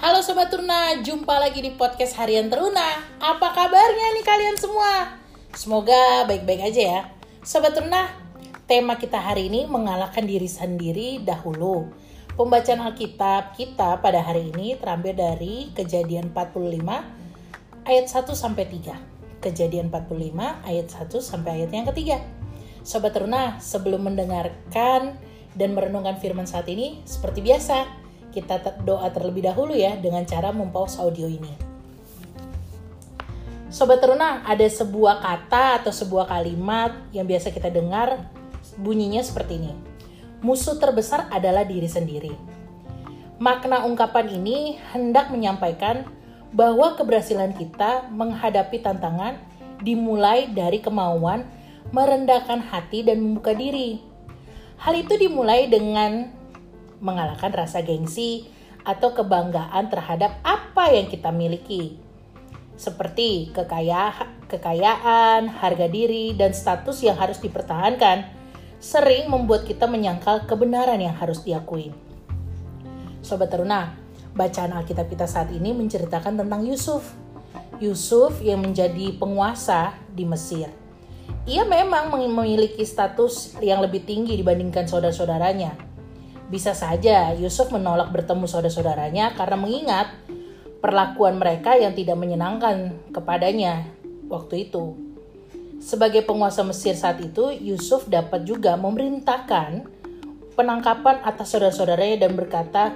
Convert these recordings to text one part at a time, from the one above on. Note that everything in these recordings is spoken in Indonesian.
Halo Sobat Teruna, jumpa lagi di podcast Harian Teruna. Apa kabarnya nih kalian semua? Semoga baik-baik aja ya. Sobat Teruna, tema kita hari ini mengalahkan diri sendiri dahulu. Pembacaan Alkitab kita pada hari ini terambil dari Kejadian 45 ayat 1 sampai 3. Kejadian 45 ayat 1 sampai ayat yang ketiga. Sobat Teruna, sebelum mendengarkan dan merenungkan firman saat ini, seperti biasa, kita doa terlebih dahulu ya dengan cara mempause audio ini. Sobat Teruna, ada sebuah kata atau sebuah kalimat yang biasa kita dengar bunyinya seperti ini. Musuh terbesar adalah diri sendiri. Makna ungkapan ini hendak menyampaikan bahwa keberhasilan kita menghadapi tantangan dimulai dari kemauan merendahkan hati dan membuka diri. Hal itu dimulai dengan mengalahkan rasa gengsi atau kebanggaan terhadap apa yang kita miliki. Seperti kekayaan, kekayaan, harga diri, dan status yang harus dipertahankan, sering membuat kita menyangkal kebenaran yang harus diakui. Sobat Teruna, bacaan Alkitab kita saat ini menceritakan tentang Yusuf. Yusuf yang menjadi penguasa di Mesir. Ia memang memiliki status yang lebih tinggi dibandingkan saudara-saudaranya bisa saja Yusuf menolak bertemu saudara-saudaranya karena mengingat perlakuan mereka yang tidak menyenangkan kepadanya waktu itu. Sebagai penguasa Mesir saat itu, Yusuf dapat juga memerintahkan penangkapan atas saudara-saudaranya dan berkata,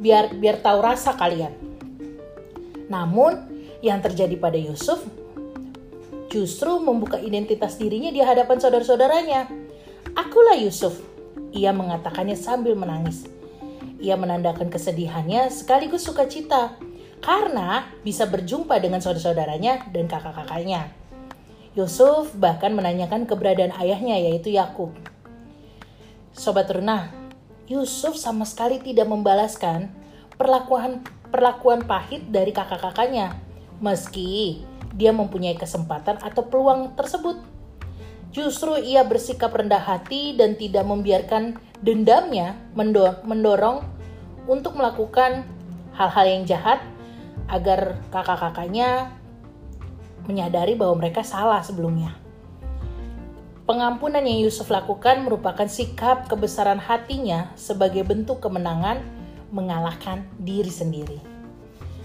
biar biar tahu rasa kalian. Namun, yang terjadi pada Yusuf justru membuka identitas dirinya di hadapan saudara-saudaranya. Akulah Yusuf, ia mengatakannya sambil menangis. Ia menandakan kesedihannya sekaligus sukacita karena bisa berjumpa dengan saudara-saudaranya dan kakak-kakaknya. Yusuf bahkan menanyakan keberadaan ayahnya yaitu Yakub. Sobat Runa, Yusuf sama sekali tidak membalaskan perlakuan perlakuan pahit dari kakak-kakaknya meski dia mempunyai kesempatan atau peluang tersebut. Justru ia bersikap rendah hati dan tidak membiarkan dendamnya mendorong untuk melakukan hal-hal yang jahat agar kakak-kakaknya menyadari bahwa mereka salah sebelumnya. Pengampunan yang Yusuf lakukan merupakan sikap kebesaran hatinya sebagai bentuk kemenangan mengalahkan diri sendiri.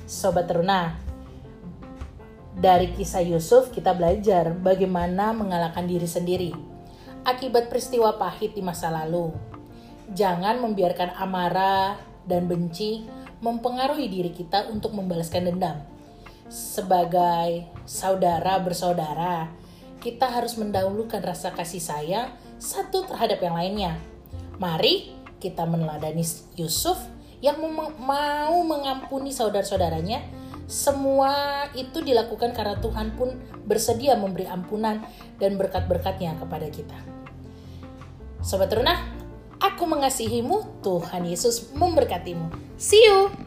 Sobat Teruna, dari kisah Yusuf kita belajar bagaimana mengalahkan diri sendiri akibat peristiwa pahit di masa lalu. Jangan membiarkan amarah dan benci mempengaruhi diri kita untuk membalaskan dendam. Sebagai saudara bersaudara, kita harus mendahulukan rasa kasih sayang satu terhadap yang lainnya. Mari kita meneladani Yusuf yang mau mengampuni saudara-saudaranya semua itu dilakukan karena Tuhan pun bersedia memberi ampunan dan berkat-berkatnya kepada kita. Sobat Teruna, aku mengasihimu, Tuhan Yesus memberkatimu. See you!